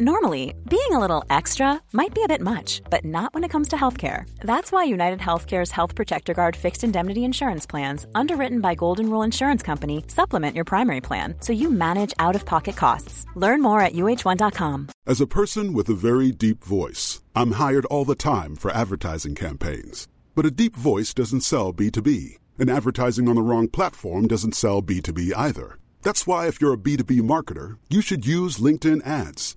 Normally, being a little extra might be a bit much, but not when it comes to healthcare. That's why United Healthcare's Health Protector Guard fixed indemnity insurance plans, underwritten by Golden Rule Insurance Company, supplement your primary plan so you manage out of pocket costs. Learn more at uh1.com. As a person with a very deep voice, I'm hired all the time for advertising campaigns. But a deep voice doesn't sell B2B, and advertising on the wrong platform doesn't sell B2B either. That's why, if you're a B2B marketer, you should use LinkedIn ads.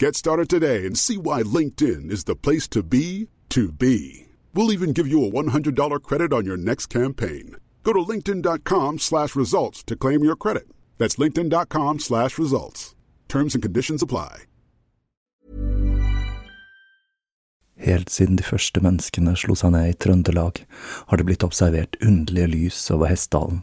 Get started today and see why LinkedIn is the place to be to be. We'll even give you a $100 credit on your next campaign. Go to linkedin.com slash results to claim your credit. That's linkedin.com slash results. Terms and conditions apply. Helt siden de første menneskene slo seg ned i Trøndelag, har det blitt observert underlige lys over Hessdalen.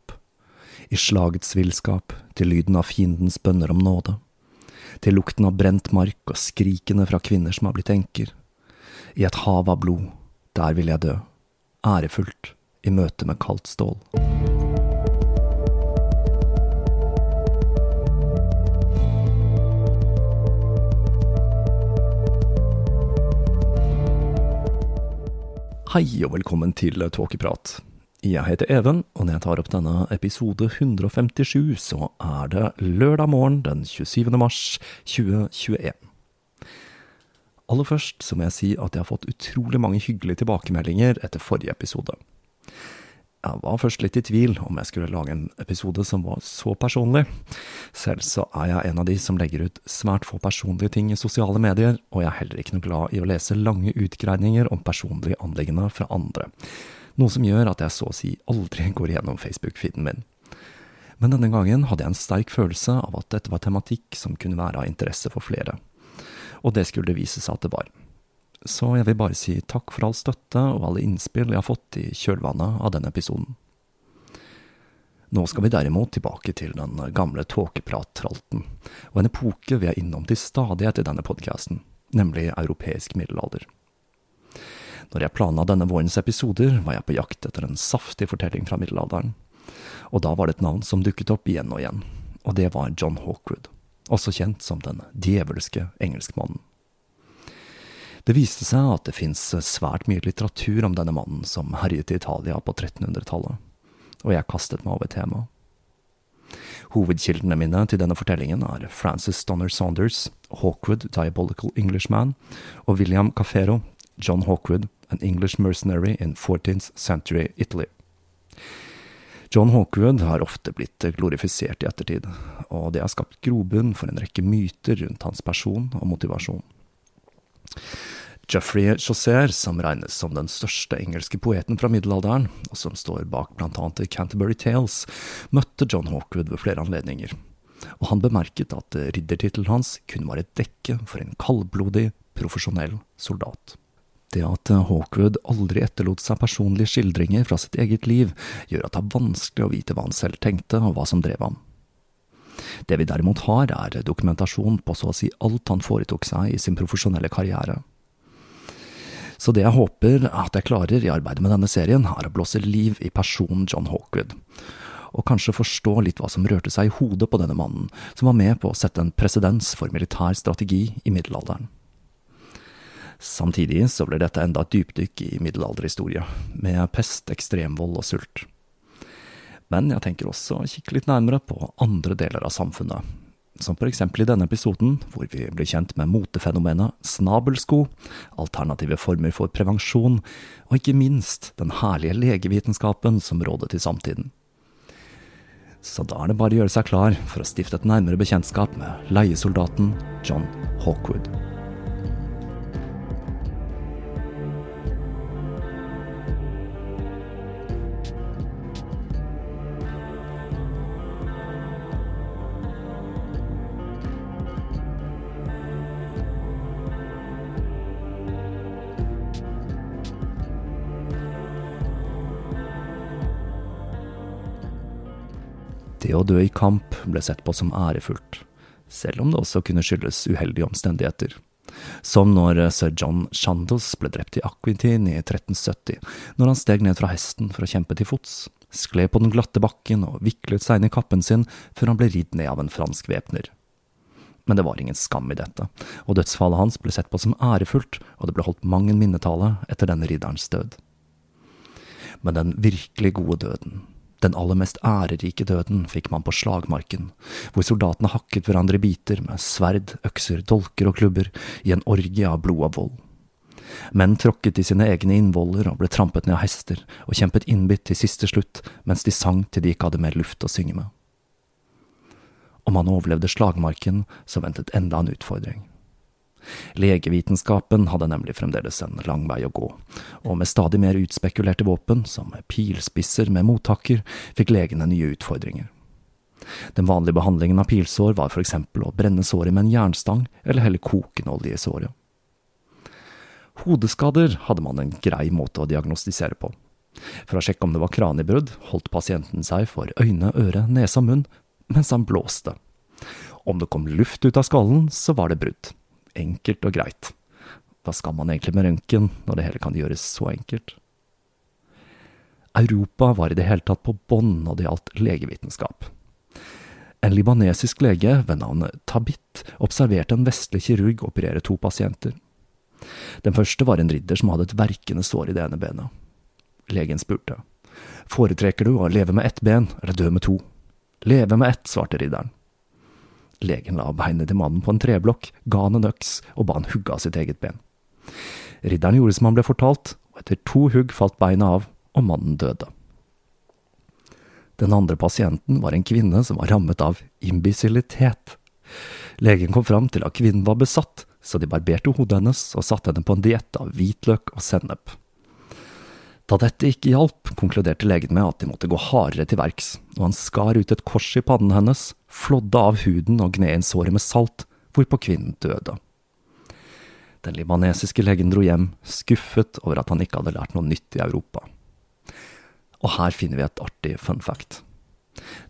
i slagets villskap, til lyden av fiendens bønner om nåde, til lukten av brent mark og skrikene fra kvinner som har blitt enker. I et hav av blod, der vil jeg dø, ærefullt, i møte med kaldt stål. Hei og velkommen til Tåkeprat. Jeg heter Even, og når jeg tar opp denne episode 157, så er det lørdag morgen den 27. mars 2021. Aller først så må jeg si at jeg har fått utrolig mange hyggelige tilbakemeldinger etter forrige episode. Jeg var først litt i tvil om jeg skulle lage en episode som var så personlig. Selv så er jeg en av de som legger ut svært få personlige ting i sosiale medier, og jeg er heller ikke noe glad i å lese lange utgreininger om personlige anliggender fra andre. Noe som gjør at jeg så å si aldri går gjennom Facebook-feeden min. Men denne gangen hadde jeg en sterk følelse av at dette var tematikk som kunne være av interesse for flere. Og det skulle det vise seg at det var så jeg vil bare si takk for all støtte og alle innspill jeg har fått i kjølvannet av denne episoden. Nå skal vi derimot tilbake til den gamle tåkeprat-tralten, og en epoke vi er innom til stadighet i denne podkasten, nemlig europeisk middelalder. Når jeg planla denne vårens episoder, var jeg på jakt etter en saftig fortelling fra middelalderen, og da var det et navn som dukket opp igjen og igjen, og det var John Hawkwood, også kjent som den djevelske engelskmannen. Det viste seg at det fins svært mye litteratur om denne mannen som herjet i Italia på 1300-tallet, og jeg kastet meg over temaet. Hovedkildene mine til denne fortellingen er Francis Donner Saunders, Hawkwood, Diabolical Englishman, og William Caffero, John Hawkwood, An English Mercenary in 14th Century Italy. John Hawkwood har ofte blitt glorifisert i ettertid, og det har skapt grobunn for en rekke myter rundt hans person og motivasjon. Geoffrey Chaucer, som regnes som den største engelske poeten fra middelalderen, og som står bak annet Canterbury Tales, møtte John Hawkwood ved flere anledninger, og han bemerket at riddertittelen hans kun var et dekke for en kaldblodig, profesjonell soldat. Det at Hawkwood aldri etterlot seg personlige skildringer fra sitt eget liv, gjør at det er vanskelig å vite hva han selv tenkte og hva som drev ham. Det vi derimot har, er dokumentasjon på så å si alt han foretok seg i sin profesjonelle karriere. Så det jeg håper at jeg klarer i arbeidet med denne serien, er å blåse liv i personen John Hawkwood. Og kanskje forstå litt hva som rørte seg i hodet på denne mannen, som var med på å sette en presedens for militær strategi i middelalderen. Samtidig så blir dette enda et dypdykk i middelalderhistorie, med pest, ekstremvold og sult. Men jeg tenker også å kikke litt nærmere på andre deler av samfunnet, som eksempel i denne episoden, hvor vi blir kjent med motefenomenet snabelsko, alternative former for prevensjon, og ikke minst den herlige legevitenskapen som rådet i samtiden. Så da er det bare å gjøre seg klar for å stifte et nærmere bekjentskap med leiesoldaten John Hawkwood. Det å dø i kamp ble sett på som ærefullt, selv om det også kunne skyldes uheldige omstendigheter. Som når sir John Chandos ble drept i Aquitaine i 1370, når han steg ned fra hesten for å kjempe til fots, skled på den glatte bakken og viklet seg inn i kappen sin før han ble ridd ned av en fransk væpner. Men det var ingen skam i dette, og dødsfallet hans ble sett på som ærefullt, og det ble holdt mang en minnetale etter denne ridderens død. Men den virkelig gode døden, den aller mest ærerike døden fikk man på slagmarken, hvor soldatene hakket hverandre i biter med sverd, økser, dolker og klubber i en orgie av blod og vold. Menn tråkket i sine egne innvoller og ble trampet ned av hester, og kjempet innbitt til siste slutt mens de sang til de ikke hadde mer luft å synge med. Om han overlevde slagmarken, så ventet enda en utfordring. Legevitenskapen hadde nemlig fremdeles en lang vei å gå, og med stadig mer utspekulerte våpen, som pilspisser med mottaker, fikk legene nye utfordringer. Den vanlige behandlingen av pilsår var for eksempel å brenne såret med en jernstang eller helle kokende olje i såret. Hodeskader hadde man en grei måte å diagnostisere på. For å sjekke om det var kraniebrudd, holdt pasienten seg for øyne, øre, nese og munn mens han blåste. Om det kom luft ut av skallen, så var det brudd. Enkelt og greit. Hva skal man egentlig med røntgen, når det hele kan gjøres så enkelt? Europa var i det hele tatt på bånn når det gjaldt legevitenskap. En libanesisk lege ved navn Tabit observerte en vestlig kirurg operere to pasienter. Den første var en ridder som hadde et verkende sår i det ene benet. Legen spurte. Foretrekker du å leve med ett ben eller dø med to? Leve med ett, svarte ridderen. Legen la beinet til mannen på en treblokk, ga han en øks og ba han hugge av sitt eget ben. Ridderen gjorde som han ble fortalt, og etter to hugg falt beinet av, og mannen døde. Den andre pasienten var en kvinne som var rammet av imbisilitet. Legen kom fram til at kvinnen var besatt, så de barberte hodet hennes og satte henne på en diett av hvitløk og sennep. Da dette ikke hjalp, konkluderte legen med at de måtte gå hardere til verks, og han skar ut et kors i pannen hennes, flådde av huden og gned inn såret med salt, hvorpå kvinnen døde. Den libanesiske legen dro hjem, skuffet over at han ikke hadde lært noe nytt i Europa. Og her finner vi et artig fun fact.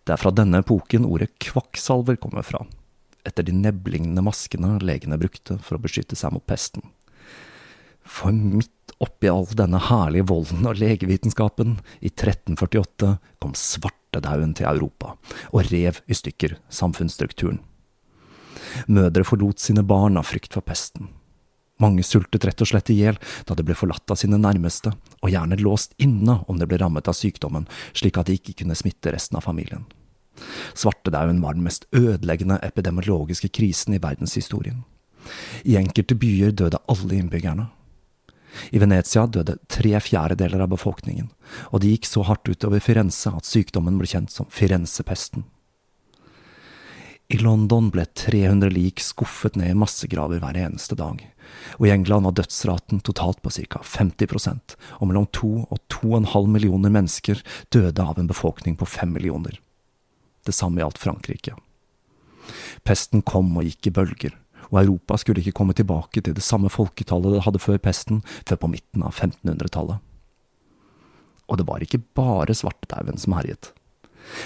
Det er fra denne epoken ordet kvakksalver kommer fra, etter de neblignende maskene legene brukte for å beskytte seg mot pesten. For midt oppi all denne herlige volden og legevitenskapen, i 1348 kom svartedauden til Europa og rev i stykker samfunnsstrukturen. Mødre forlot sine barn av frykt for pesten. Mange sultet rett og slett i hjel da de ble forlatt av sine nærmeste, og gjerne låst inne om de ble rammet av sykdommen, slik at de ikke kunne smitte resten av familien. Svartedauden var den mest ødeleggende epidemiologiske krisen i verdenshistorien. I enkelte byer døde alle innbyggerne, i Venezia døde tre fjerdedeler av befolkningen, og det gikk så hardt utover Firenze at sykdommen ble kjent som Firenzepesten. I London ble 300 lik skuffet ned i massegraver hver eneste dag, og i England var dødsraten totalt på ca. 50 og mellom to og to og en halv millioner mennesker døde av en befolkning på fem millioner. Det samme gjaldt Frankrike. Pesten kom og gikk i bølger, og Europa skulle ikke komme tilbake til det samme folketallet det hadde før pesten, før på midten av 1500-tallet. Og det var ikke bare svartedauden som herjet.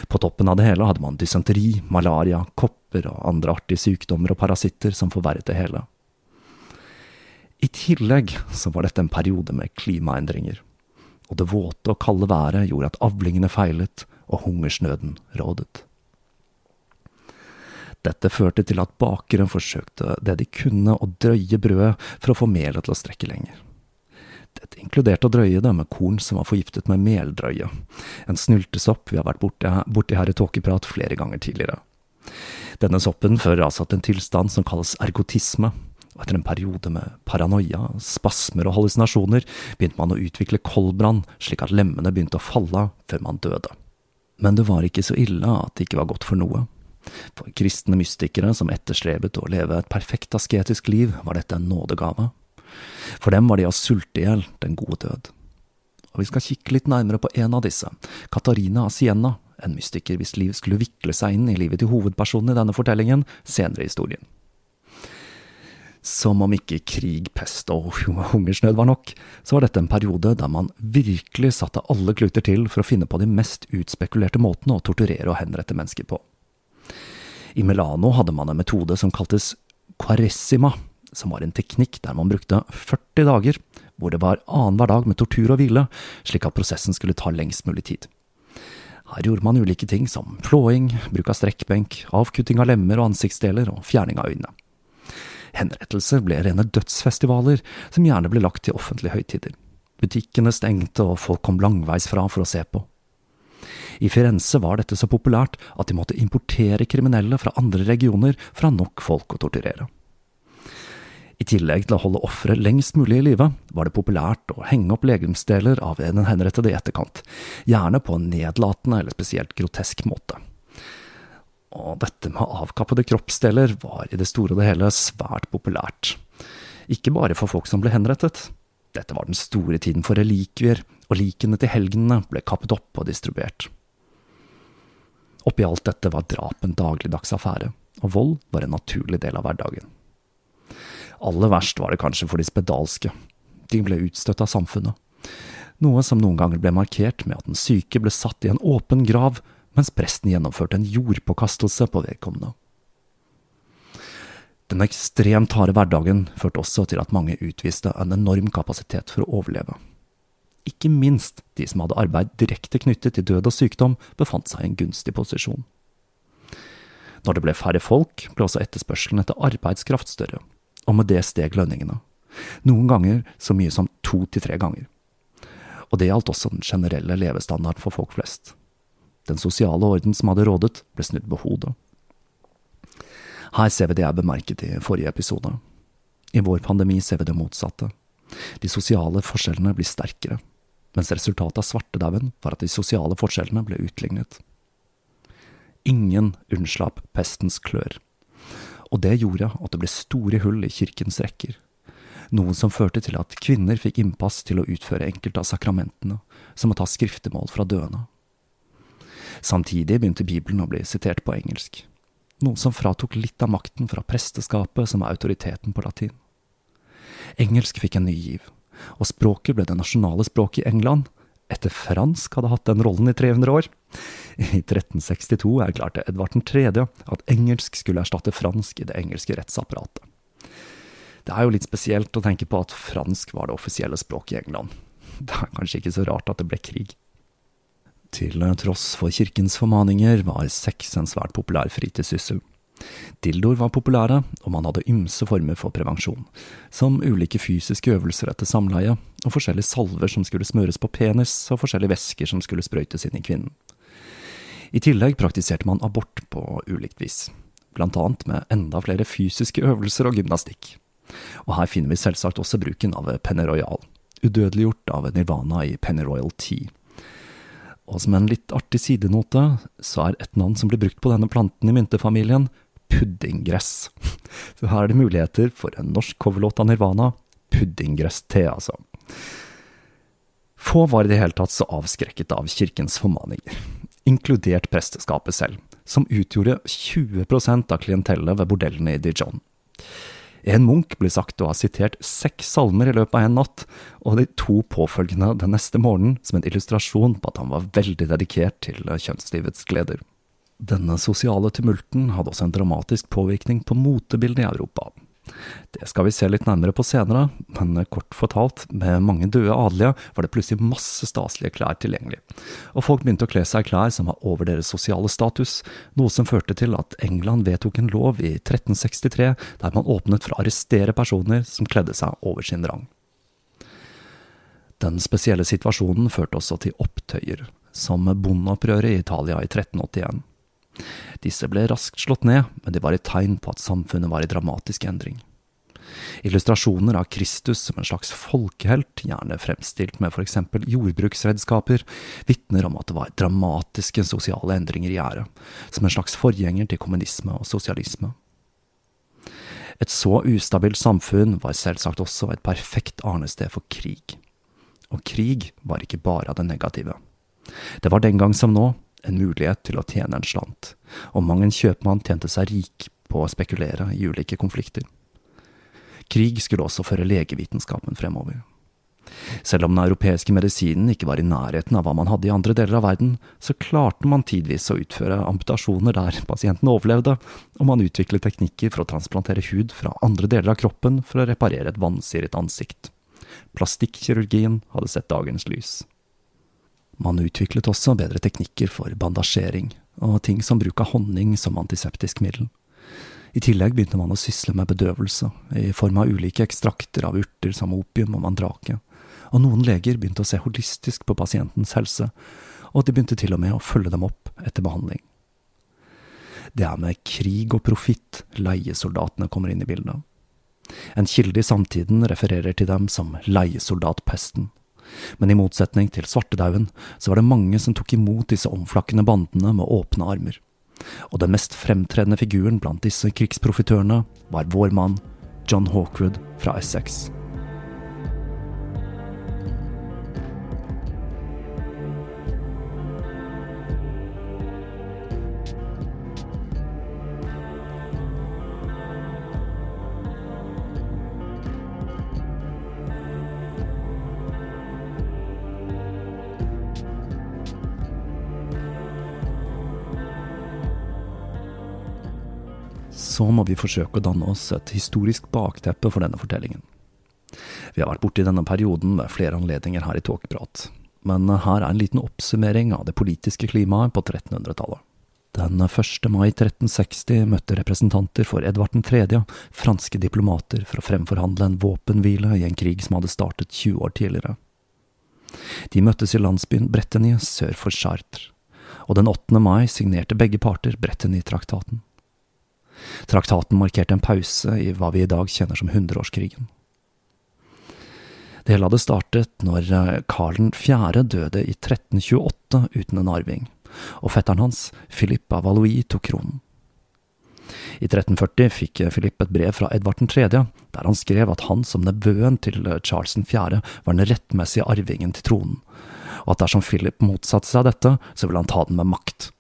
På toppen av det hele hadde man dysenteri, malaria, kopper og andre artige sykdommer og parasitter som forverret det hele. I tillegg så var dette en periode med klimaendringer, og det våte og kalde været gjorde at avlingene feilet og hungersnøden rådet. Dette førte til at bakeren forsøkte det de kunne å drøye brødet for å få melet til å strekke lenger. Dette inkluderte å drøye det med korn som var forgiftet med meldrøye, en snyltesopp vi har vært borti, borti her i Tåkeprat flere ganger tidligere. Denne soppen fører altså til en tilstand som kalles ergotisme, og etter en periode med paranoia, spasmer og hallusinasjoner begynte man å utvikle koldbrann slik at lemmene begynte å falle før man døde. Men det var ikke så ille at det ikke var godt for noe. For kristne mystikere som etterstrebet å leve et perfekt asketisk liv, var dette en nådegave. For dem var de å sulte i hjel den gode død. Og vi skal kikke litt nærmere på en av disse, Katarina av en mystiker hvis liv skulle vikle seg inn i livet til hovedpersonen i denne fortellingen, senere i historien. Som om ikke krig, pest og hungersnød var nok, så var dette en periode der man virkelig satte alle kluter til for å finne på de mest utspekulerte måtene å torturere og henrette mennesker på. I Milano hadde man en metode som kaltes quaressima, som var en teknikk der man brukte 40 dager, hvor det var annenhver dag med tortur og hvile, slik at prosessen skulle ta lengst mulig tid. Her gjorde man ulike ting som flåing, bruk av strekkbenk, avkutting av lemmer og ansiktsdeler og fjerning av øynene. Henrettelser ble rene dødsfestivaler, som gjerne ble lagt til offentlige høytider. Butikkene stengte, og folk kom langveis fra for å se på. I Firenze var dette så populært at de måtte importere kriminelle fra andre regioner for å ha nok folk å torturere. I tillegg til å holde offeret lengst mulig i live, var det populært å henge opp legemsdeler av den henrettede i etterkant, gjerne på en nedlatende eller spesielt grotesk måte. Og dette med avkappede kroppsdeler var i det store og det hele svært populært. Ikke bare for folk som ble henrettet. Dette var den store tiden for relikvier, og likene til helgenene ble kappet opp og distribuert. Oppi alt dette var drap en dagligdags affære, og vold var en naturlig del av hverdagen. Aller verst var det kanskje for de spedalske. De ble utstøtt av samfunnet. Noe som noen ganger ble markert med at den syke ble satt i en åpen grav, mens presten gjennomførte en jordpåkastelse på vedkommende. Den ekstremt harde hverdagen førte også til at mange utviste en enorm kapasitet for å overleve. Ikke minst de som hadde arbeid direkte knyttet til død og sykdom, befant seg i en gunstig posisjon. Når det ble færre folk, ble også etterspørselen etter arbeidskraft større, og med det steg lønningene. Noen ganger så mye som to til tre ganger. Og det gjaldt også den generelle levestandarden for folk flest. Den sosiale orden som hadde rådet, ble snudd på hodet. Her ser vi det jeg bemerket i forrige episode. I vår pandemi ser vi det motsatte. De sosiale forskjellene blir sterkere, mens resultatet av svartedauden var at de sosiale forskjellene ble utlignet. Ingen unnslapp pestens klør og det gjorde at det ble store hull i kirkens rekker, noe som førte til at kvinner fikk innpass til å utføre enkelte av sakramentene, som å ta skriftemål fra døende. Samtidig begynte Bibelen å bli sitert på engelsk, noe som fratok litt av makten fra presteskapet, som er autoriteten på latin. Engelsk fikk en ny giv, og språket ble det nasjonale språket i England, etter fransk hadde hatt den rollen i 300 år. I 1362 erklærte Edvard 3. at engelsk skulle erstatte fransk i det engelske rettsapparatet. Det er jo litt spesielt å tenke på at fransk var det offisielle språket i England. Det er kanskje ikke så rart at det ble krig. Til tross for kirkens formaninger var sex en svært populær fritidssyssel. Dildoer var populære, og man hadde ymse former for prevensjon, som ulike fysiske øvelser etter samleie, og forskjellige salver som skulle smøres på penis, og forskjellige væsker som skulle sprøytes inn i kvinnen. I tillegg praktiserte man abort på ulikt vis, blant annet med enda flere fysiske øvelser og gymnastikk. Og her finner vi selvsagt også bruken av Penneroyal, udødeliggjort av Nirvana i Penneroyal Tea. Og som en litt artig sidenote, så er et navn som blir brukt på denne planten i myntefamilien, puddinggress. Så her er det muligheter for en norsk coverlåt av Nirvana, puddinggress-te, altså. Få var i det hele tatt så avskrekket av kirkens formaninger, inkludert presteskapet selv, som utgjorde 20% av klientellet ved bordellene i Dijon. En munk ble sagt å ha sitert seks salmer i løpet av en natt, og de to påfølgende den neste morgenen som en illustrasjon på at han var veldig dedikert til kjønnslivets gleder. Denne sosiale tumulten hadde også en dramatisk påvirkning på motebildet i Europa. Det skal vi se litt nærmere på senere, men kort fortalt, med mange døde adelige var det plutselig masse staselige klær tilgjengelig, og folk begynte å kle seg i klær som var over deres sosiale status, noe som førte til at England vedtok en lov i 1363 der man åpnet for å arrestere personer som kledde seg over sin rang. Den spesielle situasjonen førte også til opptøyer, som bondeopprøret i Italia i 1381. Disse ble raskt slått ned, men de var et tegn på at samfunnet var i dramatisk endring. Illustrasjoner av Kristus som en slags folkehelt, gjerne fremstilt med eksempel jordbruksredskaper, vitner om at det var dramatiske sosiale endringer i gjære, som en slags forgjenger til kommunisme og sosialisme. Et så ustabilt samfunn var selvsagt også et perfekt arnested for krig. Og krig var ikke bare av det negative. Det var den gang som nå en mulighet til å tjene en slant, og mang en kjøpmann tjente seg rik på å spekulere i ulike konflikter. Krig skulle også føre legevitenskapen fremover. Selv om den europeiske medisinen ikke var i nærheten av hva man hadde i andre deler av verden, så klarte man tidvis å utføre amputasjoner der pasienten overlevde, og man utviklet teknikker for å transplantere hud fra andre deler av kroppen for å reparere et vansiret ansikt. Plastikkirurgien hadde sett dagens lys. Man utviklet også bedre teknikker for bandasjering, og ting som bruk av honning som antiseptisk middel. I tillegg begynte man å sysle med bedøvelse, i form av ulike ekstrakter av urter som opium og mandrake, og noen leger begynte å se holistisk på pasientens helse, og de begynte til og med å følge dem opp etter behandling. Det er med krig og profitt leiesoldatene kommer inn i bildet. En kilde i samtiden refererer til dem som leiesoldatpesten men i motsetning til svartedauden, så var det mange som tok imot disse omflakkende bandene med åpne armer. Og den mest fremtredende figuren blant disse krigsprofitørene var vår mann, John Hawkwood fra Essex. Så må vi forsøke å danne oss et historisk bakteppe for denne fortellingen. Vi har vært borti denne perioden ved flere anledninger her i Tåkeprat, men her er en liten oppsummering av det politiske klimaet på 1300-tallet. Den 1. mai 1360 møtte representanter for Edvard 3., franske diplomater, for å fremforhandle en våpenhvile i en krig som hadde startet 20 år tidligere. De møttes i landsbyen Bretteny sør for Chartres, og den 8. mai signerte begge parter Bretteny-traktaten. Traktaten markerte en pause i hva vi i dag kjenner som hundreårskrigen. Det hele hadde startet når eh, Karl 4. døde i 1328 uten en arving, og fetteren hans, Philippe av Valois, tok kronen. I 1340 fikk Philippe et brev fra Edvard 3., der han skrev at han som nevøen til Charles 4. var den rettmessige arvingen til tronen, og at dersom Philip motsatte seg dette, så ville han ta den med makt.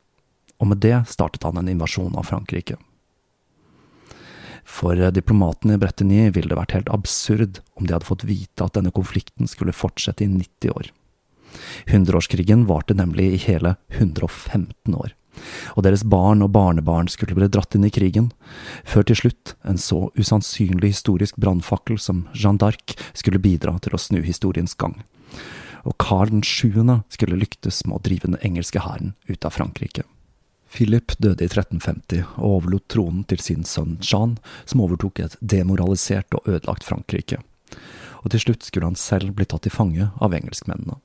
Og med det startet han en invasjon av Frankrike. For diplomatene i Bretigny ville det vært helt absurd om de hadde fått vite at denne konflikten skulle fortsette i 90 år. Hundreårskrigen varte nemlig i hele 115 år, og deres barn og barnebarn skulle bli dratt inn i krigen, før til slutt en så usannsynlig historisk brannfakkel som Jeanne d'Arc skulle bidra til å snu historiens gang, og Karl 7. skulle lyktes med å drive den engelske hæren ut av Frankrike. Philip døde i 1350 og overlot tronen til sin sønn Jean, som overtok et demoralisert og ødelagt Frankrike. Og til slutt skulle han selv bli tatt til fange av engelskmennene.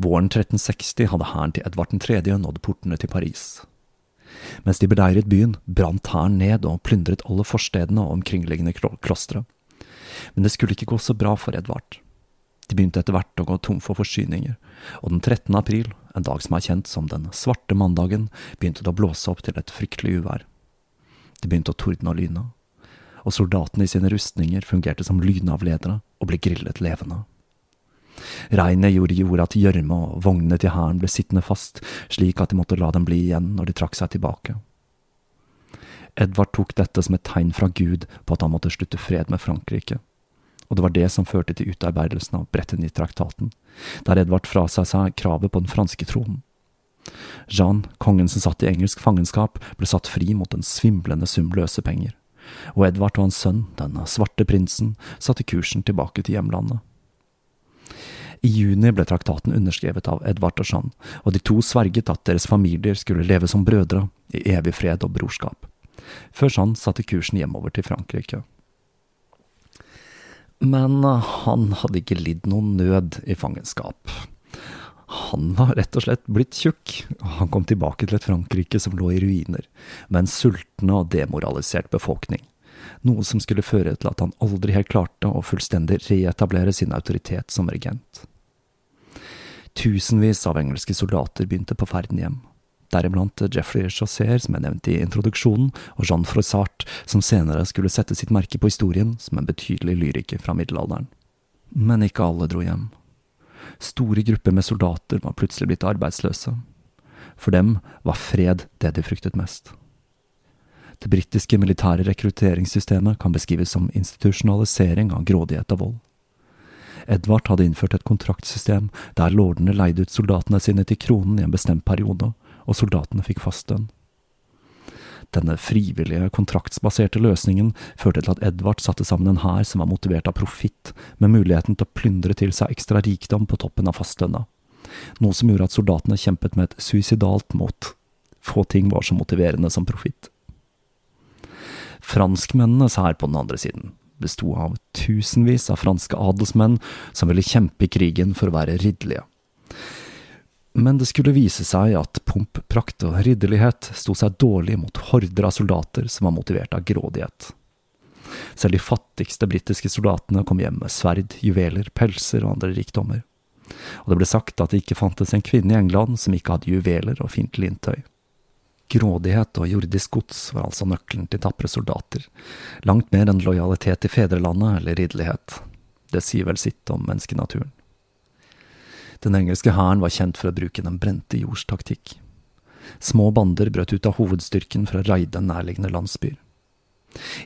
Våren 1360 hadde hæren til Edvard 3. nådd portene til Paris. Mens de beleiret byen, brant hæren ned og plyndret alle forstedene og omkringliggende klostre. Men det skulle ikke gå så bra for Edvard. De begynte etter hvert å gå tom for forsyninger, og den 13. april, en dag som er kjent som den svarte mandagen, begynte det å blåse opp til et fryktelig uvær. Det begynte å tordne og lyne, og soldatene i sine rustninger fungerte som lynavledere og ble grillet levende. Regnet gjorde, jorda at gjørme og vognene til hæren ble sittende fast, slik at de måtte la dem bli igjen når de trakk seg tilbake. Edvard tok dette som et tegn fra Gud på at han måtte slutte fred med Frankrike, og det var det som førte til utarbeidelsen av Bretigny-traktaten, der Edvard frasa seg kravet på den franske tronen. Jean, kongen som satt i engelsk fangenskap, ble satt fri mot en svimlende sum løsepenger, og Edvard og hans sønn, den svarte prinsen, satte kursen tilbake til hjemlandet. I juni ble traktaten underskrevet av Edvard og Jean, og de to sverget at deres familier skulle leve som brødre, i evig fred og brorskap. Før Jean satte kursen hjemover til Frankrike. Men han hadde ikke lidd noen nød i fangenskap. Han var rett og slett blitt tjukk, og han kom tilbake til et Frankrike som lå i ruiner, med en sultne og demoralisert befolkning, noe som skulle føre til at han aldri helt klarte å fullstendig reetablere sin autoritet som regent. Tusenvis av engelske soldater begynte på ferden hjem, deriblant Jeffrey Chausser, som jeg nevnte i introduksjonen, og Jean Froissart, som senere skulle sette sitt merke på historien som en betydelig lyriker fra middelalderen. Men ikke alle dro hjem. Store grupper med soldater var plutselig blitt arbeidsløse. For dem var fred det de fryktet mest. Det britiske militære rekrutteringssystemet kan beskrives som institusjonalisering av grådighet og vold. Edvard hadde innført et kontraktsystem der lordene leide ut soldatene sine til kronen i en bestemt periode, og soldatene fikk fast lønn. Denne frivillige, kontraktsbaserte løsningen førte til at Edvard satte sammen en hær som var motivert av profitt, med muligheten til å plyndre til seg ekstra rikdom på toppen av fastlønna, noe som gjorde at soldatene kjempet med et suicidalt mot. Få ting var så motiverende som profitt. Franskmennenes hær på den andre siden besto av tusenvis av franske adelsmenn som ville kjempe i krigen for å være ridderlige. Men det skulle vise seg at pomp, prakt og ridderlighet sto seg dårlig mot horder av soldater som var motivert av grådighet. Selv de fattigste britiske soldatene kom hjem med sverd, juveler, pelser og andre rikdommer. Og det ble sagt at det ikke fantes en kvinne i England som ikke hadde juveler og fint lintøy. Grådighet og jordisk gods var altså nøkkelen til tapre soldater, langt mer enn lojalitet til fedrelandet eller ridderlighet. Det sier vel sitt om menneskenaturen. Den engelske hæren var kjent for å bruke den brente jords taktikk. Små bander brøt ut av hovedstyrken for å raide nærliggende landsbyer.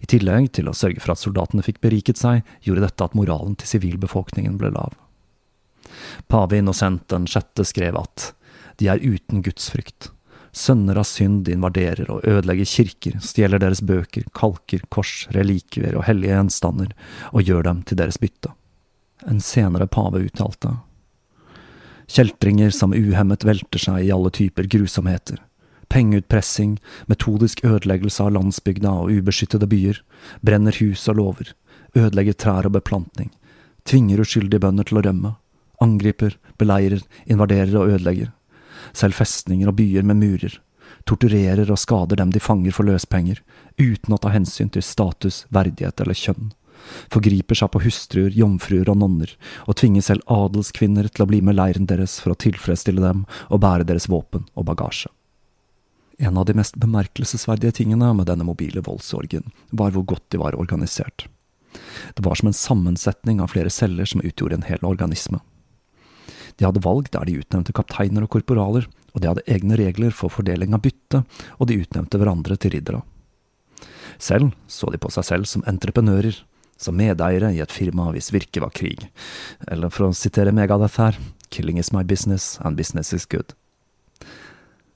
I tillegg til å sørge for at soldatene fikk beriket seg, gjorde dette at moralen til sivilbefolkningen ble lav. Pave Innocent den sjette skrev at de er uten gudsfrykt, Sønner av synd invaderer og ødelegger kirker, stjeler deres bøker, kalker, kors, relikvier og hellige gjenstander, og gjør dem til deres bytte. En senere pave uttalte. Kjeltringer som uhemmet velter seg i alle typer grusomheter. Pengeutpressing, metodisk ødeleggelse av landsbygda og ubeskyttede byer, brenner hus og lover, ødelegger trær og beplantning, tvinger uskyldige bønder til å rømme, angriper, beleirer, invaderer og ødelegger. Selv festninger og byer med murer, torturerer og skader dem de fanger for løspenger, uten å ta hensyn til status, verdighet eller kjønn, forgriper seg på hustruer, jomfruer og nonner, og tvinger selv adelskvinner til å bli med leiren deres for å tilfredsstille dem og bære deres våpen og bagasje. En av de mest bemerkelsesverdige tingene med denne mobile voldsorgen var hvor godt de var organisert. Det var som en sammensetning av flere celler som utgjorde en hel organisme. De hadde valg der de utnevnte kapteiner og korporaler, og de hadde egne regler for fordeling av bytte, og de utnevnte hverandre til riddere. Selv så de på seg selv som entreprenører, som medeiere i et firma hvis virket var krig, eller for å sitere Megadeth her, killing is my business and business is good.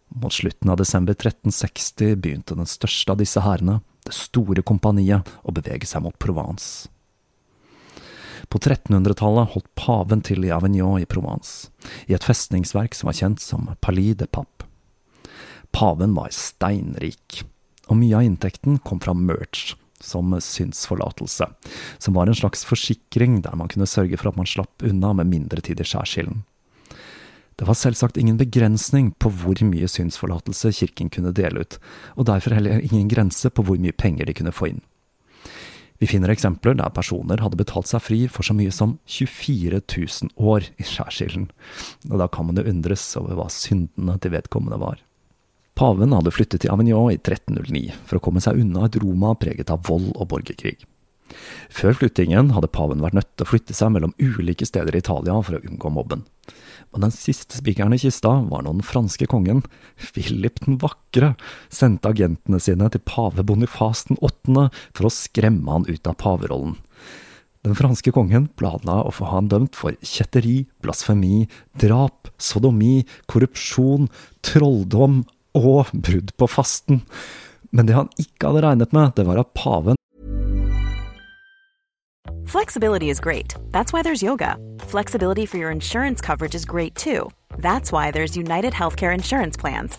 Mot slutten av desember 1360 begynte den største av disse hærene, det store kompaniet, å bevege seg mot Provence. På 1300-tallet holdt paven til i Avignon i Provence, i et festningsverk som var kjent som Palais de Pape. Paven var steinrik, og mye av inntekten kom fra merch, som synsforlatelse, som var en slags forsikring der man kunne sørge for at man slapp unna med mindre tid i skjærsilden. Det var selvsagt ingen begrensning på hvor mye synsforlatelse kirken kunne dele ut, og derfor heller ingen grense på hvor mye penger de kunne få inn. Vi finner eksempler der personer hadde betalt seg fri for så mye som 24 000 år i skjærsilden, og da kan man jo undres over hva syndene til vedkommende var. Paven hadde flyttet til Avignon i 1309 for å komme seg unna et Roma preget av vold og borgerkrig. Før flyttingen hadde paven vært nødt til å flytte seg mellom ulike steder i Italia for å unngå mobben. Men den siste spikeren i kista var når den franske kongen, Philip den vakre, sendte agentene sine til pave Bonifas den åttende for å skremme han ut av paverollen. Den franske kongen planla å få han dømt for kjetteri, blasfemi, drap, sodomi, korrupsjon, trolldom og brudd på fasten. Men det han ikke hadde regnet med, det var at paven Flexibility is great. That's why there's yoga. Flexibility for your insurance coverage is great too. That's why there's United Healthcare Insurance Plans.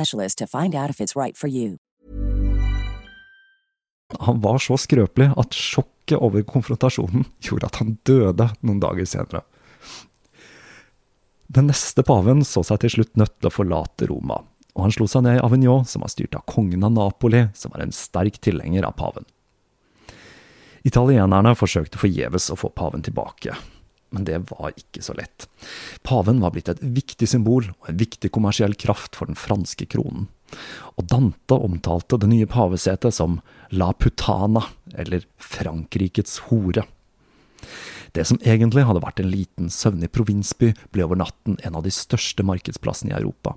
to find out if it's right for you. Han var så skrøpelig at sjokket over konfrontasjonen gjorde at han døde noen dager senere. Den neste paven så seg til slutt nødt til å forlate Roma, og han slo seg ned i Avignon, som var styrt av kongen av Napoli, som var en sterk tilhenger av paven. Italienerne forsøkte forgjeves å få paven tilbake, men det var ikke så lett. Paven var blitt et viktig symbol og en viktig kommersiell kraft for den franske kronen. Og Dante omtalte det nye pavesetet som La Putana, eller Frankrikes hore. Det som egentlig hadde vært en liten, søvnig provinsby, ble over natten en av de største markedsplassene i Europa.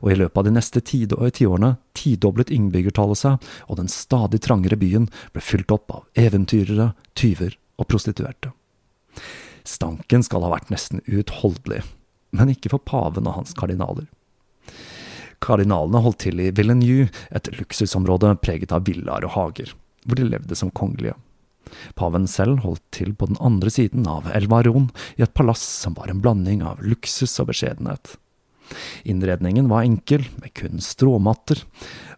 Og i løpet av de neste tiårene tidoblet innbyggertallet seg, og den stadig trangere byen ble fylt opp av eventyrere, tyver og prostituerte. Stanken skal ha vært nesten uutholdelig, men ikke for paven og hans kardinaler. Kardinalene holdt til i Villeneux, et luksusområde preget av villaer og hager, hvor de levde som kongelige. Paven selv holdt til på den andre siden av elva Ron, i et palass som var en blanding av luksus og beskjedenhet. Innredningen var enkel, med kun stråmatter,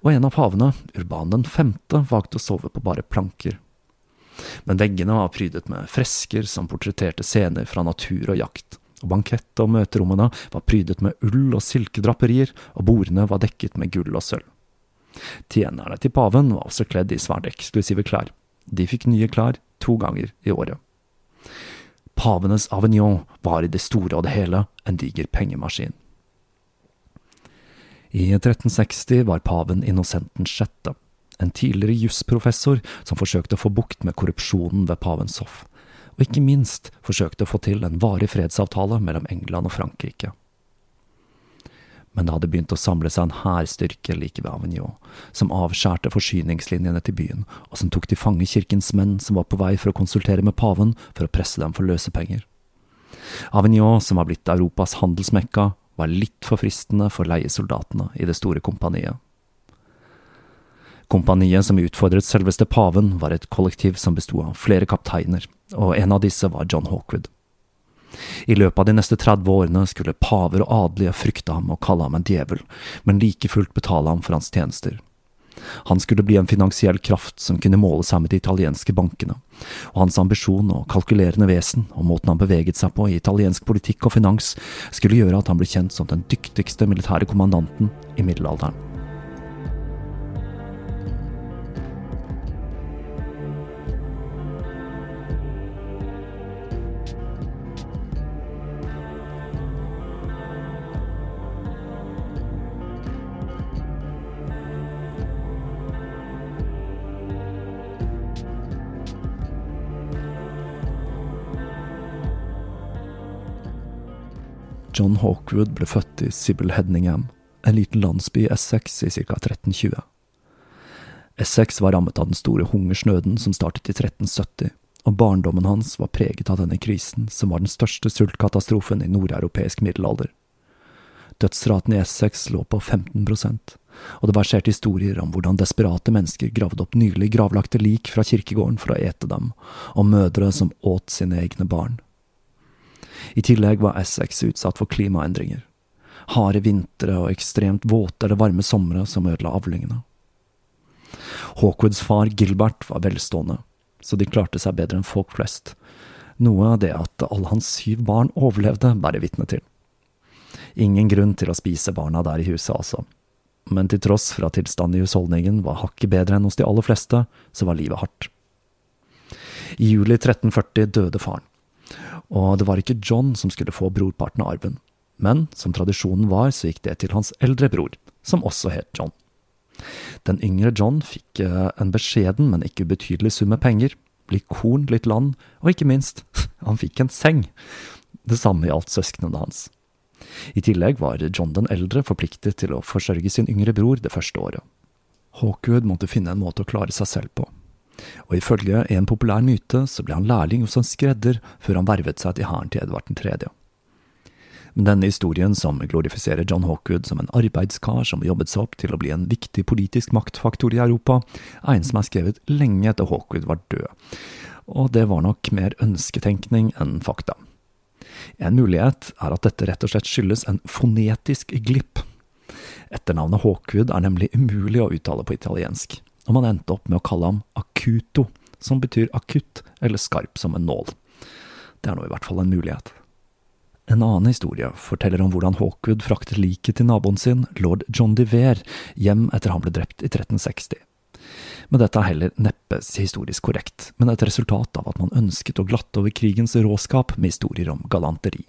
og en av pavene, Urban den femte, valgte å sove på bare planker. Men veggene var prydet med fresker som portretterte scener fra natur og jakt, og bankettet og møterommene var prydet med ull og silkedraperier, og bordene var dekket med gull og sølv. Tjenerne til paven var også kledd i svært eksklusive klær. De fikk nye klær to ganger i året. Pavenes Avignon var i det store og det hele en diger pengemaskin. I 1360 var paven Innocenten sjette, en tidligere jusprofessor som forsøkte å få bukt med korrupsjonen ved pavens hoff, og ikke minst forsøkte å få til en varig fredsavtale mellom England og Frankrike. Men det hadde begynt å samle seg en hærstyrke like ved Avignon, som avskjærte forsyningslinjene til byen, og som tok til fange kirkens menn som var på vei for å konsultere med paven for å presse dem for løsepenger. Avignon, som var blitt Europas handelsmekka, var litt for fristende for leiesoldatene i det store kompaniet. Kompaniet som utfordret selveste paven, var et kollektiv som besto av flere kapteiner, og en av disse var John Hawkwood. I løpet av de neste 30 årene skulle paver og adelige frykte ham og kalle ham en djevel, men like fullt betale ham for hans tjenester. Han skulle bli en finansiell kraft som kunne måle seg med de italienske bankene, og hans ambisjon og kalkulerende vesen og måten han beveget seg på i italiensk politikk og finans, skulle gjøre at han ble kjent som den dyktigste militære kommandanten i middelalderen. John Hawkwood ble født i Sibyl Hedningham, en liten landsby i Essex i ca. 1320. Essex var rammet av den store hungersnøden som startet i 1370, og barndommen hans var preget av denne krisen, som var den største sultkatastrofen i nordeuropeisk middelalder. Dødsraten i Essex lå på 15% og det verserte historier om hvordan desperate mennesker gravde opp nylig gravlagte lik fra kirkegården for å ete dem, og mødre som åt sine egne barn. I tillegg var Essex utsatt for klimaendringer. Harde vintre og ekstremt våte eller varme somre som ødela avlingene. Hawkwoods far Gilbert var velstående, så de klarte seg bedre enn folk flest, noe av det at alle hans syv barn overlevde, bærer vitne til. Ingen grunn til å spise barna der i huset, altså. Men til tross for at tilstanden i husholdningen var hakket bedre enn hos de aller fleste, så var livet hardt. I juli 1340 døde faren, og det var ikke John som skulle få brorparten av arven, men som tradisjonen var, så gikk det til hans eldre bror, som også het John. Den yngre John fikk eh, en beskjeden, men ikke ubetydelig sum med penger, litt korn, litt land, og ikke minst, han fikk en seng. Det samme gjaldt søsknene hans. I tillegg var John den eldre forpliktet til å forsørge sin yngre bror det første året. Hawkwood måtte finne en måte å klare seg selv på, og ifølge en populær myte så ble han lærling hos en skredder før han vervet seg til hæren til Edvard 3. Men denne historien, som glorifiserer John Hawkwood som en arbeidskar som jobbet seg opp til å bli en viktig politisk maktfaktor i Europa, er en som er skrevet lenge etter Hawkwood var død, og det var nok mer ønsketenkning enn fakta. En mulighet er at dette rett og slett skyldes en fonetisk glipp. Etternavnet Hawkwood er nemlig umulig å uttale på italiensk, og man endte opp med å kalle ham Akuto, som betyr akutt eller skarp som en nål. Det er nå i hvert fall en mulighet. En annen historie forteller om hvordan Hawkwood fraktet liket til naboen sin, lord John de Vere, hjem etter han ble drept i 1360. Men dette er heller neppe historisk korrekt, men et resultat av at man ønsket å glatte over krigens råskap med historier om galanteri.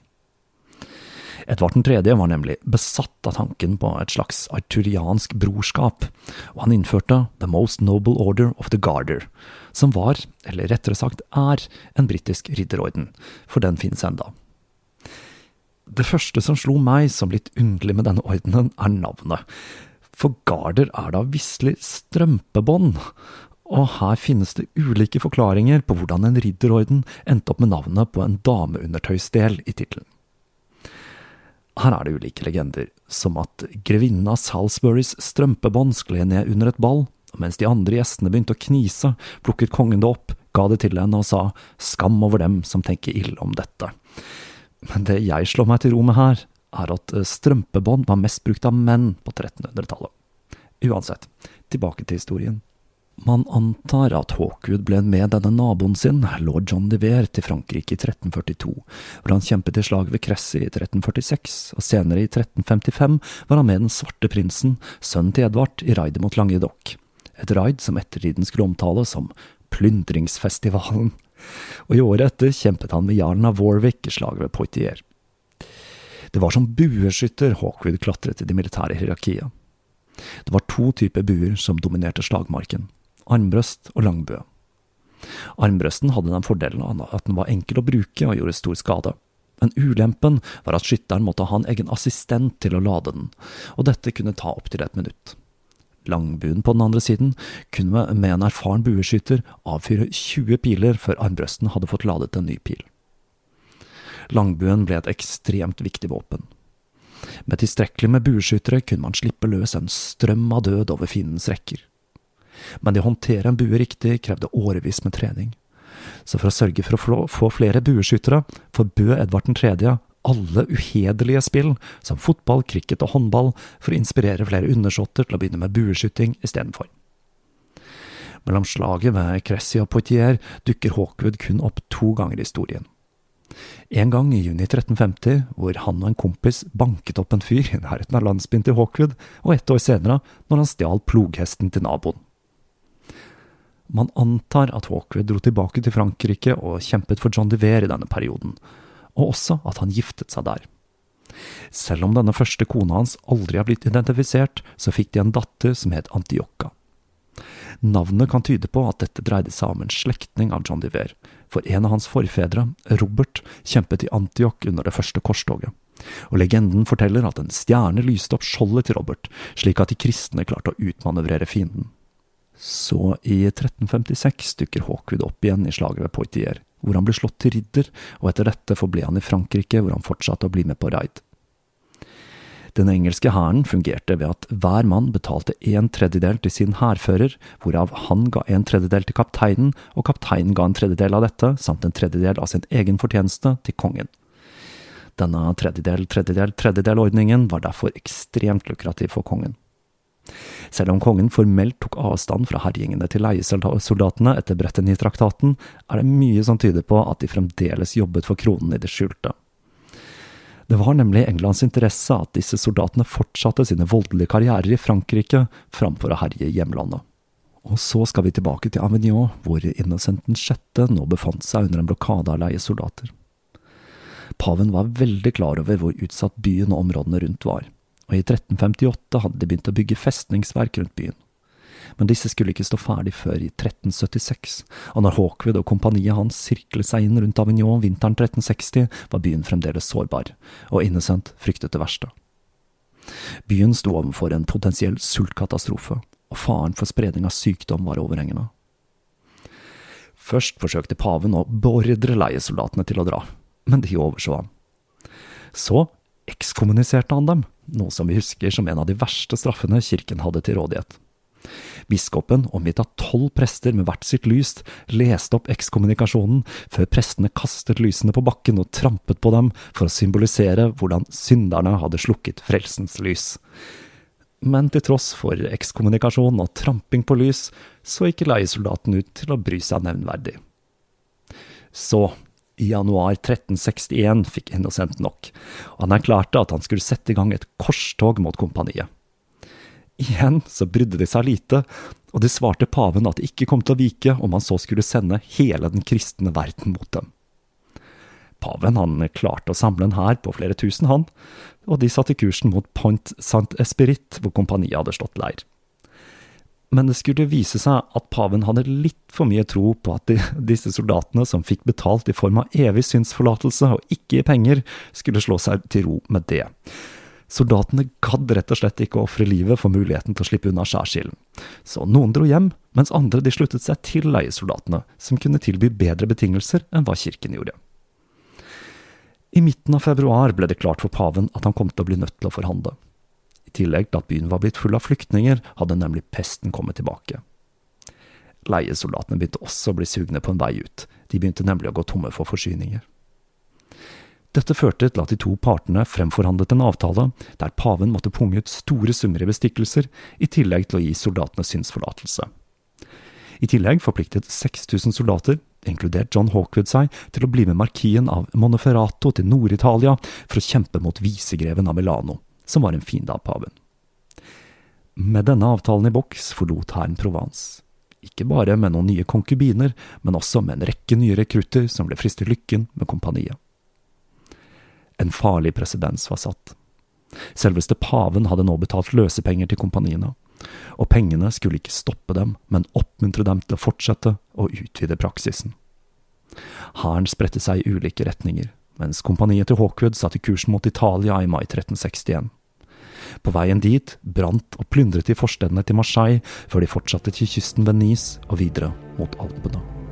Edvard 3. var nemlig besatt av tanken på et slags arturiansk brorskap, og han innførte The Most Noble Order of the Garder, som var, eller rettere sagt er, en britisk ridderorden, for den finnes enda. Det første som slo meg som litt underlig med denne ordenen, er navnet. For garder er da visselig strømpebånd, og her finnes det ulike forklaringer på hvordan en ridderorden endte opp med navnet på en dameundertøysdel i tittelen. Her er det ulike legender, som at grevinnen av Salisburys strømpebånd skled ned under et ball, og mens de andre gjestene begynte å knise, plukket kongen det opp, ga det til henne og sa skam over dem som tenker ille om dette. Men det jeg slår meg til ro med her, er at eh, strømpebånd var mest brukt av menn på 1300-tallet. Uansett, tilbake til historien. Man antar at Hawkwood ble med denne naboen sin, lord John de Vere, til Frankrike i 1342, hvor han kjempet i slag ved Cressy i 1346, og senere i 1355 var han med den svarte prinsen, sønnen til Edvard, i raidet mot Languedoc. Et raid som ettertiden skulle omtales som plyndringsfestivalen og i året etter kjempet han med jarlen av Warwick i slaget ved Poitiers. Det var som bueskytter Hawkwood klatret i det militære hierarkiet. Det var to typer buer som dominerte slagmarken, armbrøst og langbue. Armbrøsten hadde den fordelen at den var enkel å bruke og gjorde stor skade. Men ulempen var at skytteren måtte ha en egen assistent til å lade den, og dette kunne ta opptil et minutt. Langbuen på den andre siden kunne med en erfaren bueskytter avfyre 20 piler før armbrøsten hadde fått ladet en ny pil. Langbuen ble et ekstremt viktig våpen. Med tilstrekkelig med bueskyttere kunne man slippe løs en strøm av død over fiendens rekker. Men det å håndtere en bue riktig krevde årevis med trening. Så for å sørge for å få flere bueskyttere forbød Edvard 3 alle uhederlige spill, som fotball, cricket og håndball, for å inspirere flere undersåtter til å begynne med bueskyting istedenfor. Mellom slaget ved Cressy og Poitier dukker Hawkwood kun opp to ganger i historien. En gang i juni 1350, hvor han og en kompis banket opp en fyr i nærheten av landsbyen til Hawkwood, og ett år senere, når han stjal ploghesten til naboen. Man antar at Hawkwood dro tilbake til Frankrike og kjempet for John de Vere i denne perioden, og også at han giftet seg der. Selv om denne første kona hans aldri har blitt identifisert, så fikk de en datter som het Antioka. Navnet kan tyde på at dette dreide seg om en slektning av John de Vere, for en av hans forfedre, Robert, kjempet i Antioch under det første korstoget, Og legenden forteller at en stjerne lyste opp skjoldet til Robert, slik at de kristne klarte å utmanøvrere fienden. Så i 1356 dukker Hawkwood opp igjen i slaget ved Poitiers, hvor han ble slått til ridder, og etter dette forble han i Frankrike, hvor han fortsatte å bli med på raid. Den engelske hæren fungerte ved at hver mann betalte en tredjedel til sin hærfører, hvorav han ga en tredjedel til kapteinen, og kapteinen ga en tredjedel av dette, samt en tredjedel av sin egen fortjeneste, til kongen. Denne tredjedel, tredjedel, tredjedel-ordningen var derfor ekstremt lukrativ for kongen. Selv om kongen formelt tok avstand fra herjingene til leiesoldatene etter Bretteny-traktaten, er det mye som tyder på at de fremdeles jobbet for kronen i det skjulte. Det var nemlig Englands interesse at disse soldatene fortsatte sine voldelige karrierer i Frankrike framfor å herje hjemlandet. Og så skal vi tilbake til Avignon, hvor Innocent 6. nå befant seg under en blokade av leiesoldater. Paven var veldig klar over hvor utsatt byen og områdene rundt var, og i 1358 hadde de begynt å bygge festningsverk rundt byen men disse skulle ikke stå ferdig før i 1376, og når Hawkwood og kompaniet hans sirklet seg inn rundt Avignon vinteren 1360, var byen fremdeles sårbar, og Innocent fryktet det verste. Byen sto overfor en potensiell sultkatastrofe, og faren for spredning av sykdom var overhengende. Først forsøkte paven å beordre leiesoldatene til å dra, men de overså ham. Så ekskommuniserte han dem, noe som vi husker som en av de verste straffene kirken hadde til rådighet. Biskopen, omgitt av tolv prester med hvert sitt lys, leste opp ekskommunikasjonen, før prestene kastet lysene på bakken og trampet på dem for å symbolisere hvordan synderne hadde slukket frelsens lys. Men til tross for ekskommunikasjon og tramping på lys, så gikk leiesoldaten ut til å bry seg nevnverdig. Så, i januar 1361 fikk Innocent nok, og han erklærte at han skulle sette i gang et korstog mot kompaniet. Igjen så brydde de seg lite, og de svarte paven at de ikke kom til å vike om han så skulle sende hele den kristne verden mot dem. Paven han klarte å samle en hær på flere tusen, han, og de satte kursen mot Point Saint-Espirit, hvor kompaniet hadde slått leir. Men det skulle vise seg at paven hadde litt for mye tro på at de, disse soldatene, som fikk betalt i form av evig synsforlatelse og ikke i penger, skulle slå seg til ro med det. Soldatene gadd rett og slett ikke å ofre livet for muligheten til å slippe unna skjærsilden. Så noen dro hjem, mens andre de sluttet seg til leiesoldatene, som kunne tilby bedre betingelser enn hva kirken gjorde. I midten av februar ble det klart for paven at han kom til å bli nødt til å forhandle. Tillegg til at byen var blitt full av flyktninger, hadde nemlig pesten kommet tilbake. Leiesoldatene begynte også å bli sugne på en vei ut, de begynte nemlig å gå tomme for forsyninger. Dette førte til at de to partene fremforhandlet en avtale der paven måtte punge ut store summer i bestikkelser, i tillegg til å gi soldatene synsforlatelse. I tillegg forpliktet 6000 soldater, inkludert John Hawkwood, seg til å bli med markien av Monoferrato til Nord-Italia for å kjempe mot visegreven av Milano, som var en fiende av paven. Med denne avtalen i boks forlot hæren Provence. Ikke bare med noen nye konkubiner, men også med en rekke nye rekrutter som ble fristet lykken med kompaniet. En farlig presedens var satt. Selveste paven hadde nå betalt løsepenger til kompaniene, og pengene skulle ikke stoppe dem, men oppmuntre dem til å fortsette og utvide praksisen. Hæren spredte seg i ulike retninger, mens kompaniet til Hawkwood satte kursen mot Italia i mai 1361. På veien dit brant og plyndret de forstedene til Marseille, før de fortsatte til kysten ved Nice og videre mot Alpene.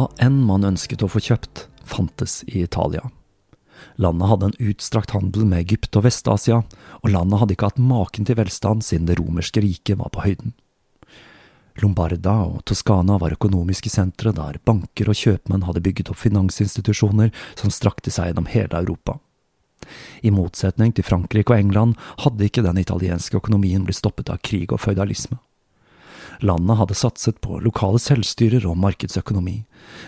Hva enn man ønsket å få kjøpt, fantes i Italia. Landet hadde en utstrakt handel med Egypt og Vest-Asia, og landet hadde ikke hatt maken til velstand siden det romerske riket var på høyden. Lombarda og Toskana var økonomiske sentre der banker og kjøpmenn hadde bygget opp finansinstitusjoner som strakte seg gjennom hele Europa. I motsetning til Frankrike og England hadde ikke den italienske økonomien blitt stoppet av krig og føydalisme. Landet hadde satset på lokale selvstyrer og markedsøkonomi,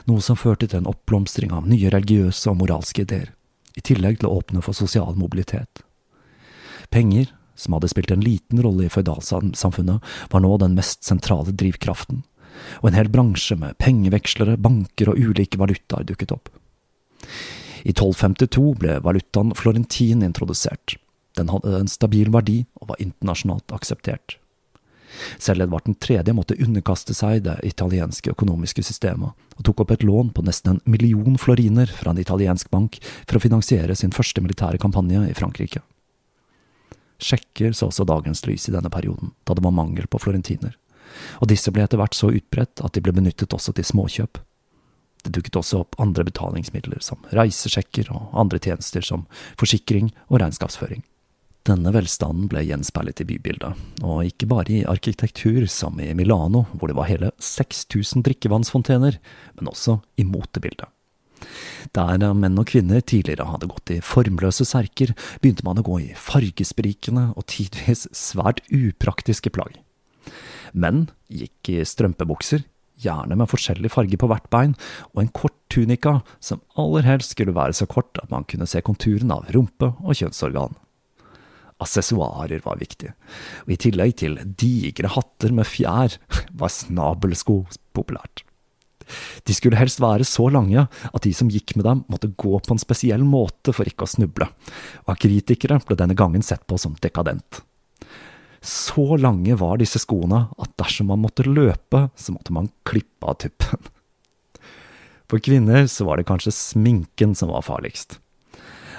noe som førte til en oppblomstring av nye religiøse og moralske ideer, i tillegg til å åpne for sosial mobilitet. Penger, som hadde spilt en liten rolle i føydalsamfunnet, var nå den mest sentrale drivkraften, og en hel bransje med pengevekslere, banker og ulike valutaer dukket opp. I 1252 ble valutaen florentin introdusert. Den hadde en stabil verdi og var internasjonalt akseptert. Selv Edvard 3. måtte underkaste seg det italienske økonomiske systemet, og tok opp et lån på nesten en million floriner fra en italiensk bank for å finansiere sin første militære kampanje i Frankrike. Sjekker så også dagens lys i denne perioden, da det var mangel på florentiner, og disse ble etter hvert så utbredt at de ble benyttet også til småkjøp. Det dukket også opp andre betalingsmidler, som reisesjekker og andre tjenester som forsikring og regnskapsføring. Denne velstanden ble gjenspeilet i bybildet, og ikke bare i arkitektur som i Milano, hvor det var hele 6000 drikkevannsfontener, men også i motebildet. Der menn og kvinner tidligere hadde gått i formløse serker, begynte man å gå i fargesprikende og tidvis svært upraktiske plagg. Menn gikk i strømpebukser, gjerne med forskjellig farge på hvert bein, og en kort tunika som aller helst skulle være så kort at man kunne se konturen av rumpe og kjønnsorgan. Assessoarer var viktig, og i tillegg til digre hatter med fjær var snabelsko populært. De skulle helst være så lange at de som gikk med dem, måtte gå på en spesiell måte for ikke å snuble, og av kritikere ble denne gangen sett på som dekadent. Så lange var disse skoene at dersom man måtte løpe, så måtte man klippe av tuppen. For kvinner så var det kanskje sminken som var farligst.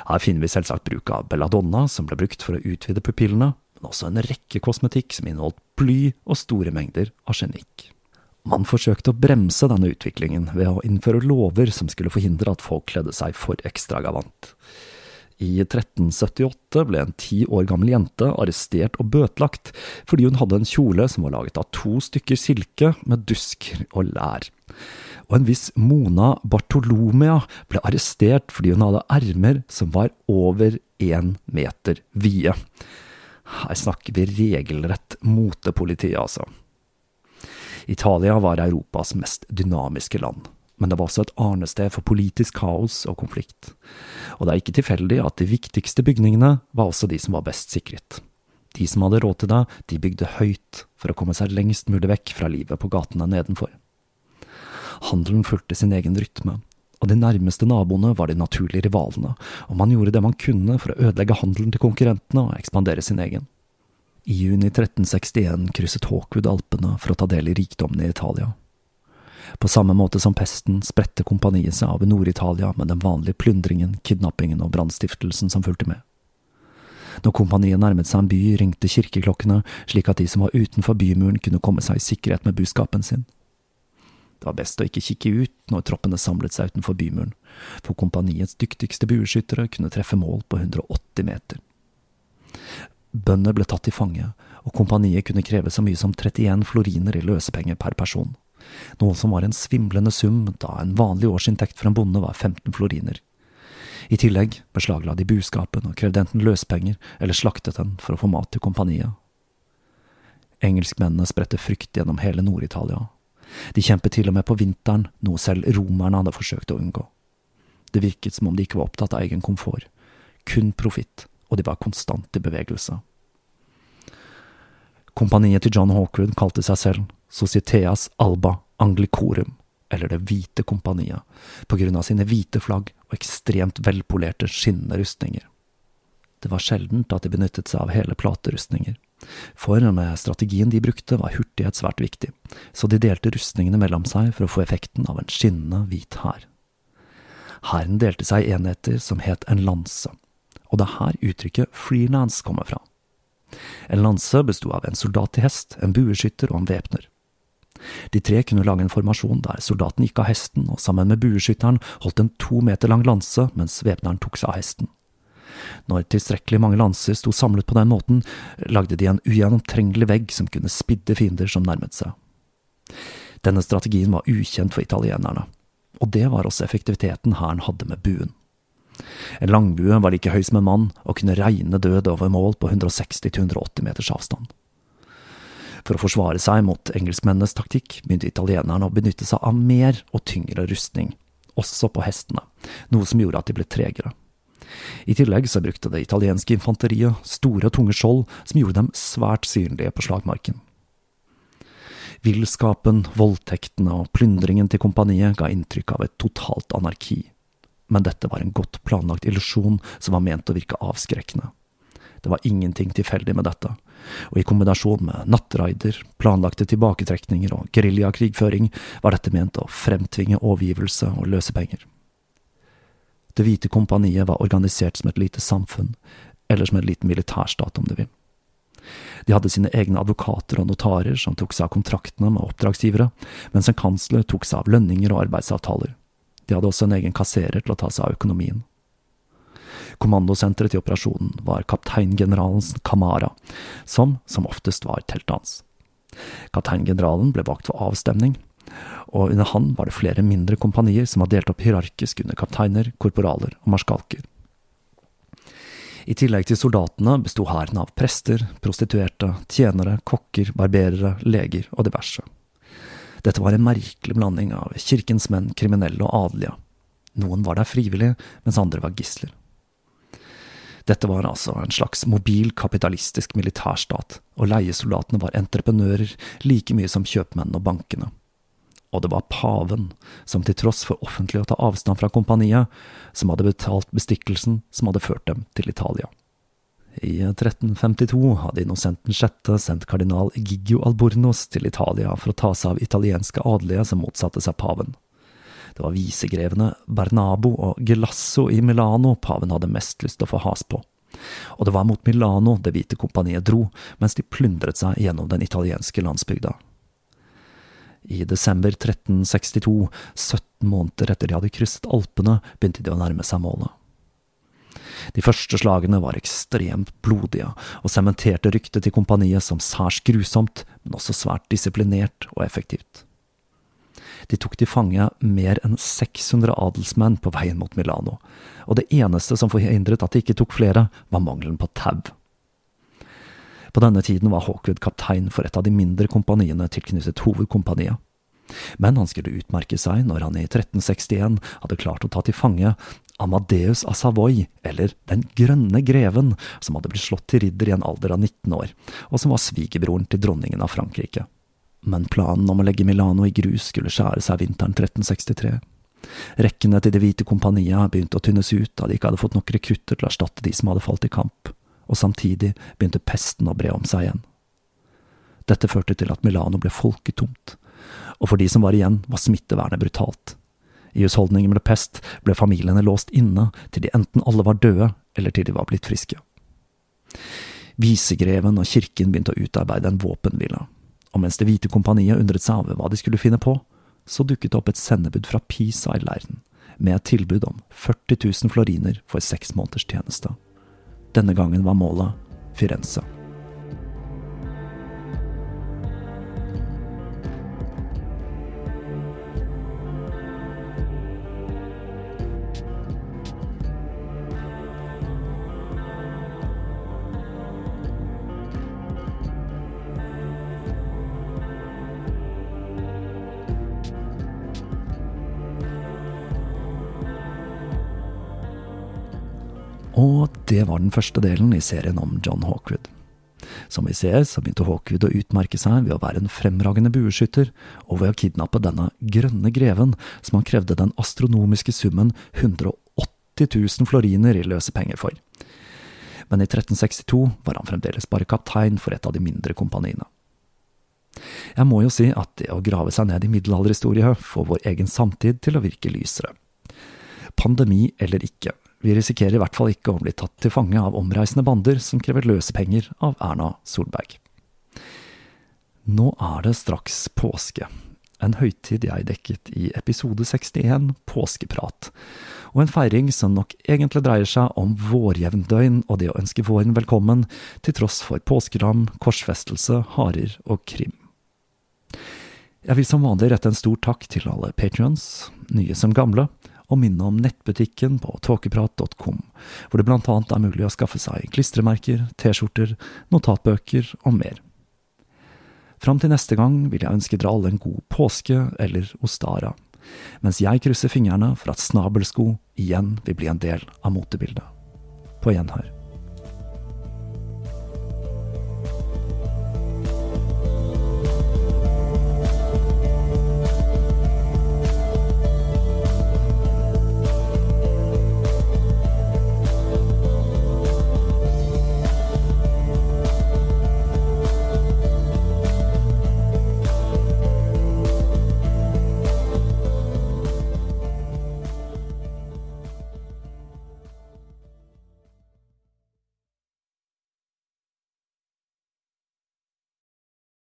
Her finner vi selvsagt bruk av belladonna, som ble brukt for å utvide pupillene, men også en rekke kosmetikk som inneholdt bly og store mengder arsenikk. Man forsøkte å bremse denne utviklingen ved å innføre lover som skulle forhindre at folk kledde seg for ekstravagant. I 1378 ble en ti år gammel jente arrestert og bøtelagt fordi hun hadde en kjole som var laget av to stykker silke med dusk og lær og en viss Mona Bartolomea ble arrestert fordi hun hadde ermer som var over én meter vide. Her snakker vi regelrett motepoliti, altså. Italia var Europas mest dynamiske land, men det var også et arnested for politisk kaos og konflikt. Og det er ikke tilfeldig at de viktigste bygningene var også de som var best sikret. De som hadde råd til det, de bygde høyt for å komme seg lengst mulig vekk fra livet på gatene nedenfor. Handelen fulgte sin egen rytme, og de nærmeste naboene var de naturlige rivalene, og man gjorde det man kunne for å ødelegge handelen til konkurrentene og ekspandere sin egen. I juni 1361 krysset Hawkwood Alpene for å ta del i rikdommen i Italia. På samme måte som pesten spredte kompaniet seg over Nord-Italia med den vanlige plyndringen, kidnappingen og brannstiftelsen som fulgte med. Når kompaniet nærmet seg en by, ringte kirkeklokkene slik at de som var utenfor bymuren kunne komme seg i sikkerhet med buskapen sin. Det var best å ikke kikke ut når troppene samlet seg utenfor bymuren, for kompaniets dyktigste bueskyttere kunne treffe mål på 180 meter. Bønder ble tatt til fange, og kompaniet kunne kreve så mye som 31 floriner i løsepenger per person, noe som var en svimlende sum da en vanlig årsinntekt for en bonde var 15 floriner. I tillegg beslagla de buskapen og krevde enten løspenger eller slaktet den for å få mat til kompaniet. Engelskmennene spredte frykt gjennom hele Nord-Italia, de kjempet til og med på vinteren, noe selv romerne hadde forsøkt å unngå. Det virket som om de ikke var opptatt av egen komfort, kun profitt, og de var konstant i bevegelse. Kompaniet til John Hawkwood kalte seg selv Societeas Alba Anglicorum, eller Det hvite kompaniet, på grunn av sine hvite flagg og ekstremt velpolerte, skinnende rustninger. Det var sjeldent at de benyttet seg av hele platerustninger. For med strategien de brukte, var hurtighet svært viktig, så de delte rustningene mellom seg for å få effekten av en skinnende hvit hær. Hæren delte seg i enheter som het en lanse, og det er her uttrykket freelance kommer fra. En lanse besto av en soldat til hest, en bueskytter og en væpner. De tre kunne lage en formasjon der soldaten gikk av hesten og sammen med bueskytteren holdt en to meter lang lanse mens væpneren tok seg av hesten. Når tilstrekkelig mange lanser sto samlet på den måten, lagde de en ugjennomtrengelig vegg som kunne spidde fiender som nærmet seg. Denne strategien var ukjent for italienerne, og det var også effektiviteten hæren hadde med buen. En langbue var like høy som en mann og kunne regne død over mål på 160–180 meters avstand. For å forsvare seg mot engelskmennenes taktikk begynte italienerne å benytte seg av mer og tyngre rustning, også på hestene, noe som gjorde at de ble tregere. I tillegg så brukte det italienske infanteriet store tunge skjold som gjorde dem svært synlige på slagmarken. Villskapen, voldtektene og plyndringen til kompaniet ga inntrykk av et totalt anarki, men dette var en godt planlagt illusjon som var ment å virke avskrekkende. Det var ingenting tilfeldig med dette, og i kombinasjon med nattraider, planlagte tilbaketrekninger og geriljakrigføring var dette ment å fremtvinge overgivelse og løsepenger. Det hvite kompaniet var organisert som et lite samfunn, eller som en liten militærstat, om du vil. De hadde sine egne advokater og notarer som tok seg av kontraktene med oppdragsgivere, mens en kansler tok seg av lønninger og arbeidsavtaler. De hadde også en egen kasserer til å ta seg av økonomien. Kommandosenteret til operasjonen var kapteingeneralens Kamara, som som oftest var teltet hans. Kapteingeneralen ble valgt for avstemning, og under han var det flere mindre kompanier som var delt opp hierarkisk under kapteiner, korporaler og marskalker. I tillegg til soldatene besto hæren av prester, prostituerte, tjenere, kokker, barberere, leger og diverse. Dette var en merkelig blanding av kirkens menn, kriminelle og adelige. Noen var der frivillig, mens andre var gisler. Dette var altså en slags mobil kapitalistisk militærstat, og leiesoldatene var entreprenører like mye som kjøpmennene og bankene og det var paven, som til tross for offentlig å ta avstand fra kompaniet, som hadde betalt bestikkelsen som hadde ført dem til Italia. I 1352 hadde Innocenten 6. sendt kardinal Gigio Albornoz til Italia for å ta seg av italienske adelige som motsatte seg paven. Det var visegrevene Bernabo og Gelasso i Milano paven hadde mest lyst til å få has på. Og det var mot Milano Det hvite kompaniet dro, mens de plyndret seg gjennom den italienske landsbygda. I desember 1362, 17 måneder etter de hadde krysset Alpene, begynte de å nærme seg målet. De første slagene var ekstremt blodige, og sementerte ryktet til kompaniet som særs grusomt, men også svært disiplinert og effektivt. De tok til fange mer enn 600 adelsmenn på veien mot Milano, og det eneste som forhindret at de ikke tok flere, var mangelen på tau. På denne tiden var Hawkwood kaptein for et av de mindre kompaniene tilknyttet hovedkompaniet. Men han skulle utmerke seg når han i 1361 hadde klart å ta til fange Amadeus av Savoy, eller Den grønne greven, som hadde blitt slått til ridder i en alder av 19 år, og som var svigerbroren til dronningen av Frankrike. Men planen om å legge Milano i grus skulle skjære seg vinteren 1363. Rekkene til Det hvite kompaniet begynte å tynnes ut da de ikke hadde fått nok rekrutter til å erstatte de som hadde falt i kamp og samtidig begynte pesten å bre om seg igjen. Dette førte til at Milano ble folketomt, og for de som var igjen, var smittevernet brutalt. I husholdninger med pest ble familiene låst inne til de enten alle var døde, eller til de var blitt friske. Visegreven og kirken begynte å utarbeide en våpenhvile, og mens Det hvite kompaniet undret seg over hva de skulle finne på, så dukket det opp et sendebud fra Pisa i leiren, med et tilbud om 40 000 floriner for seks måneders tjeneste. Denne gangen var målet Firenze. Det var den første delen i serien om John Hawkwood. Som vi ser, så begynte Hawkwood å utmerke seg ved å være en fremragende bueskytter, og ved å kidnappe denne grønne greven, som han krevde den astronomiske summen 180 000 floriner i løse penger for. Men i 1362 var han fremdeles bare kaptein for et av de mindre kompaniene. Jeg må jo si at det å grave seg ned i middelalderhistorie får vår egen samtid til å virke lysere. Pandemi eller ikke, vi risikerer i hvert fall ikke å bli tatt til fange av omreisende bander som krever løsepenger av Erna Solberg. Nå er det straks påske, en høytid jeg dekket i episode 61, Påskeprat, og en feiring som nok egentlig dreier seg om vårjevndøgn og det å ønske våren velkommen, til tross for påskeram, korsfestelse, harer og krim. Jeg vil som vanlig rette en stor takk til alle patrions, nye som gamle, og minne om nettbutikken på tåkeprat.com, hvor det blant annet er mulig å skaffe seg klistremerker, T-skjorter, notatbøker og mer. Fram til neste gang vil jeg ønske dere alle en god påske eller ostara, mens jeg krysser fingrene for at snabelsko igjen vil bli en del av motebildet. På gjenhør.